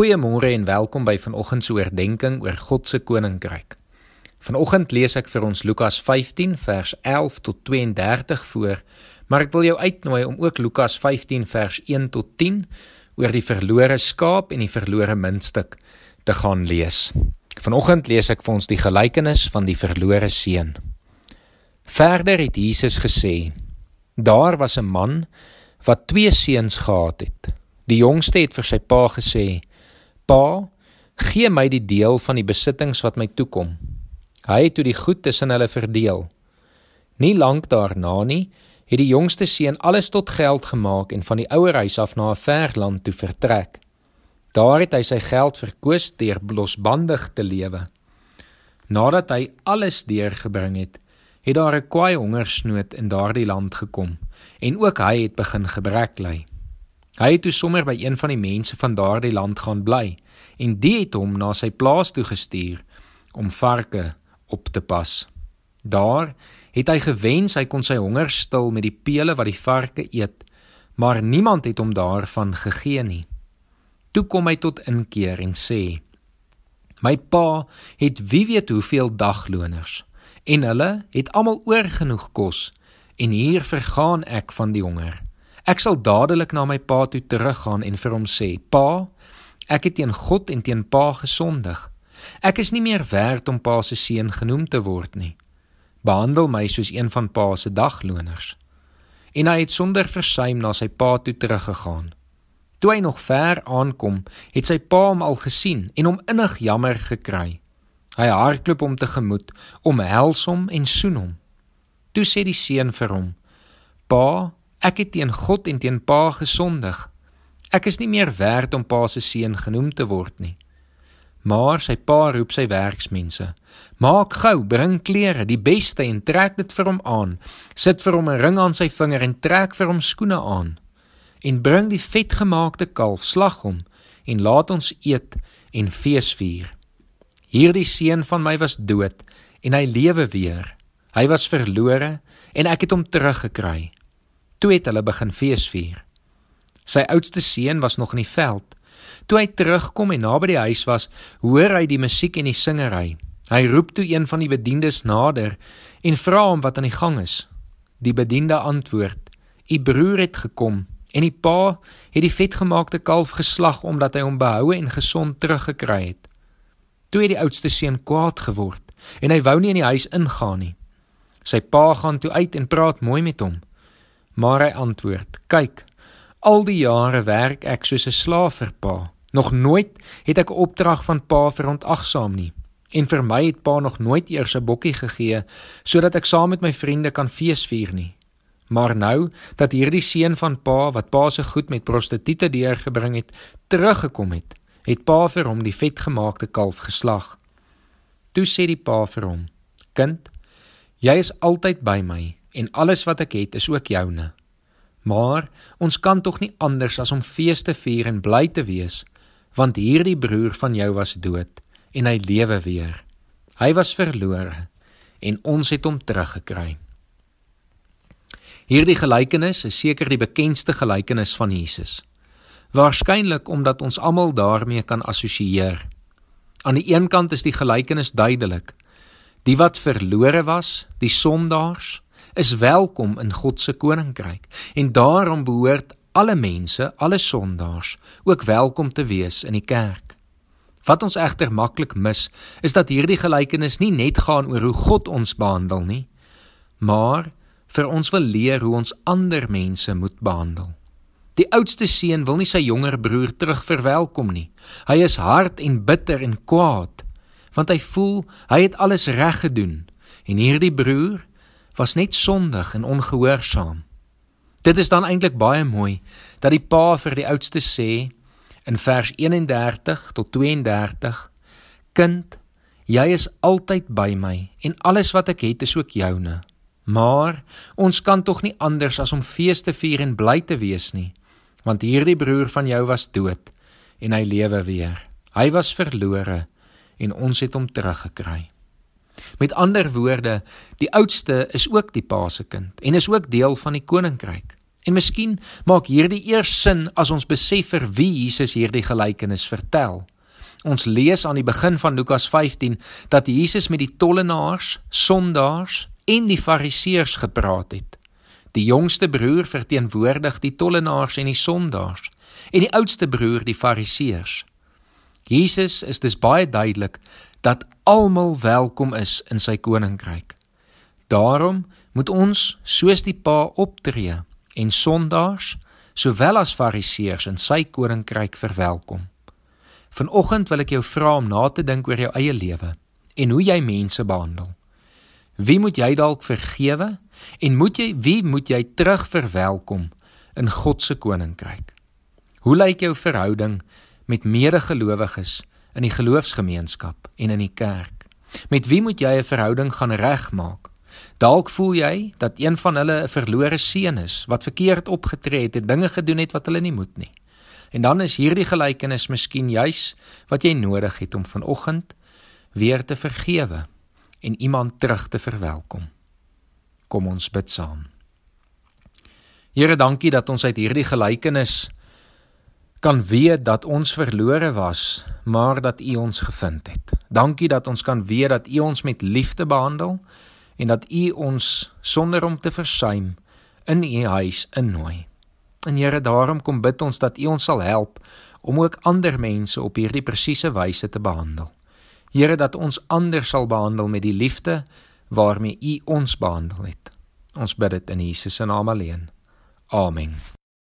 Goeiemôre en welkom by vanoggend se oordeenking oor God se koninkryk. Vanoggend lees ek vir ons Lukas 15 vers 11 tot 32 voor, maar ek wil jou uitnooi om ook Lukas 15 vers 1 tot 10 oor die verlore skaap en die verlore muntstuk te gaan lees. Vanoggend lees ek vir ons die gelykenis van die verlore seun. Verder het Jesus gesê: Daar was 'n man wat twee seuns gehad het. Die jongste het vir sy pa gesê: Pa, gee my die deel van die besittings wat my toekom. Hy het toe die goed tussen hulle verdeel. Nie lank daarna nie, het die jongste seun alles tot geld gemaak en van die ouer huis af na 'n ver land toe vertrek. Daar het hy sy geld verkoos deur losbandig te lewe. Nadat hy alles deurgebring het, het daar 'n kwaai hongersnood in daardie land gekom en ook hy het begin gebrek ly. Hy het toe sommer by een van die mense van daardie land gaan bly en die het hom na sy plaas toe gestuur om varke op te pas. Daar het hy gewens hy kon sy honger stil met die pele wat die varke eet, maar niemand het hom daarvan gegee nie. Toe kom hy tot inkeer en sê: My pa het wie weet hoeveel dagloners en hulle het almal oorgenoeg kos en hier vergaan ek van die honger. Ek sal dadelik na my pa toe teruggaan en vir hom sê: "Pa, ek het teen God en teen pa gesondig. Ek is nie meer werd om pa se seun genoem te word nie. Behandel my soos een van pa se dagloners." En hy het sonder versuim na sy pa toe teruggegaan. Toe hy nog ver aankom, het sy pa hom al gesien en hom innig jammer gekry. Hy hardloop hom tegemoet, omhels hom en soen hom. Toe sê die seun vir hom: "Pa, Ek het teen God en teen Pa gesondig. Ek is nie meer werd om Pa se seun genoem te word nie. Maar sy pa roep sy werksmense: "Maak gou, bring klere, die beste en trek dit vir hom aan. Sit vir hom 'n ring aan sy vinger en trek vir hom skoene aan. En bring die vetgemaakte kalf, slag hom en laat ons eet en feesvier. Hierdie seun van my was dood en hy lewe weer. Hy was verlore en ek het hom teruggekry." Toe het hulle begin feesvier. Sy oudste seun was nog in die veld. Toe hy terugkom en naby die huis was, hoor hy die musiek en die singery. Hy roep toe een van die bediendes nader en vra hom wat aan die gang is. Die bediende antwoord: "U broer het gekom en die pa het die vetgemaakte kalf geslag omdat hy hom behoue en gesond teruggekry het." Toe het die oudste seun kwaad geword en hy wou nie in die huis ingaan nie. Sy pa gaan toe uit en praat mooi met hom. Maar hy antwoord: "Kyk, al die jare werk ek soos 'n slaaf vir pa. Nog nooit het ek 'n opdrag van pa verontagsaam nie. En vir my het pa nog nooit eers 'n bokkie gegee sodat ek saam met my vriende kan feesvier nie. Maar nou dat hierdie seun van pa wat pa se goed met prostituie deurgebring het, teruggekom het, het pa vir hom die vetgemaakte kalf geslag." Toe sê die pa vir hom: "Kind, jy is altyd by my." En alles wat ek het is ook joune. Maar ons kan tog nie anders as om feeste vier en bly te wees, want hierdie broer van jou was dood en hy lewe weer. Hy was verlore en ons het hom teruggekry. Hierdie gelykenis is seker die bekendste gelykenis van Jesus. Waarskynlik omdat ons almal daarmee kan assosieer. Aan die een kant is die gelykenis duidelik. Die wat verlore was, die sondaars, is welkom in God se koninkryk en daarom behoort alle mense, alle sondaars ook welkom te wees in die kerk. Wat ons egter maklik mis, is dat hierdie gelykenis nie net gaan oor hoe God ons behandel nie, maar vir ons wil leer hoe ons ander mense moet behandel. Die oudste seun wil nie sy jonger broer terug verwelkom nie. Hy is hard en bitter en kwaad, want hy voel hy het alles reg gedoen en hierdie broer was net sondig en ongehoorsaam. Dit is dan eintlik baie mooi dat die pa vir die oudste sê in vers 31 tot 32: Kind, jy is altyd by my en alles wat ek het is ook joune. Maar ons kan tog nie anders as om fees te vier en bly te wees nie, want hierdie broer van jou was dood en hy lewe weer. Hy was verlore en ons het hom teruggekry. Met ander woorde, die oudste is ook die pa se kind en is ook deel van die koninkryk. En miskien maak hierdie eers sin as ons besef vir wie Jesus hierdie gelykenis vertel. Ons lees aan die begin van Lukas 15 dat Jesus met die tollenaars, sondaars en die fariseërs gepraat het. Die jongste broer verteenwoordig die tollenaars en die sondaars en die oudste broer die fariseërs. Jesus is dus baie duidelik dat almal welkom is in sy koninkryk. Daarom moet ons soos die Pa optree en sondaars sowel as fariseërs in sy koninkryk verwelkom. Vanoggend wil ek jou vra om na te dink oor jou eie lewe en hoe jy mense behandel. Wie moet jy dalk vergewe en moet jy wie moet jy terug verwelkom in God se koninkryk? Hoe lyk jou verhouding met medegelowiges in die geloofsgemeenskap en in die kerk? Met wie moet jy 'n verhouding gaan regmaak? Dalk voel jy dat een van hulle 'n verlore seun is wat verkeerd opgetree het en dinge gedoen het wat hulle nie moet nie. En dan is hierdie gelykenis miskien juis wat jy nodig het om vanoggend weer te vergewe en iemand terug te verwelkom. Kom ons bid saam. Here, dankie dat ons uit hierdie gelykenis kan weet dat ons verlore was, maar dat U ons gevind het. Dankie dat ons kan weet dat U ons met liefde behandel en dat U ons sonder om te versuim in U huis innooi. En Here, daarom kom bid ons dat U ons sal help om ook ander mense op hierdie presiese wyse te behandel. Here, dat ons ander sal behandel met die liefde waarmee U ons behandel het. Ons bid dit in Jesus se naam alleen. Amen.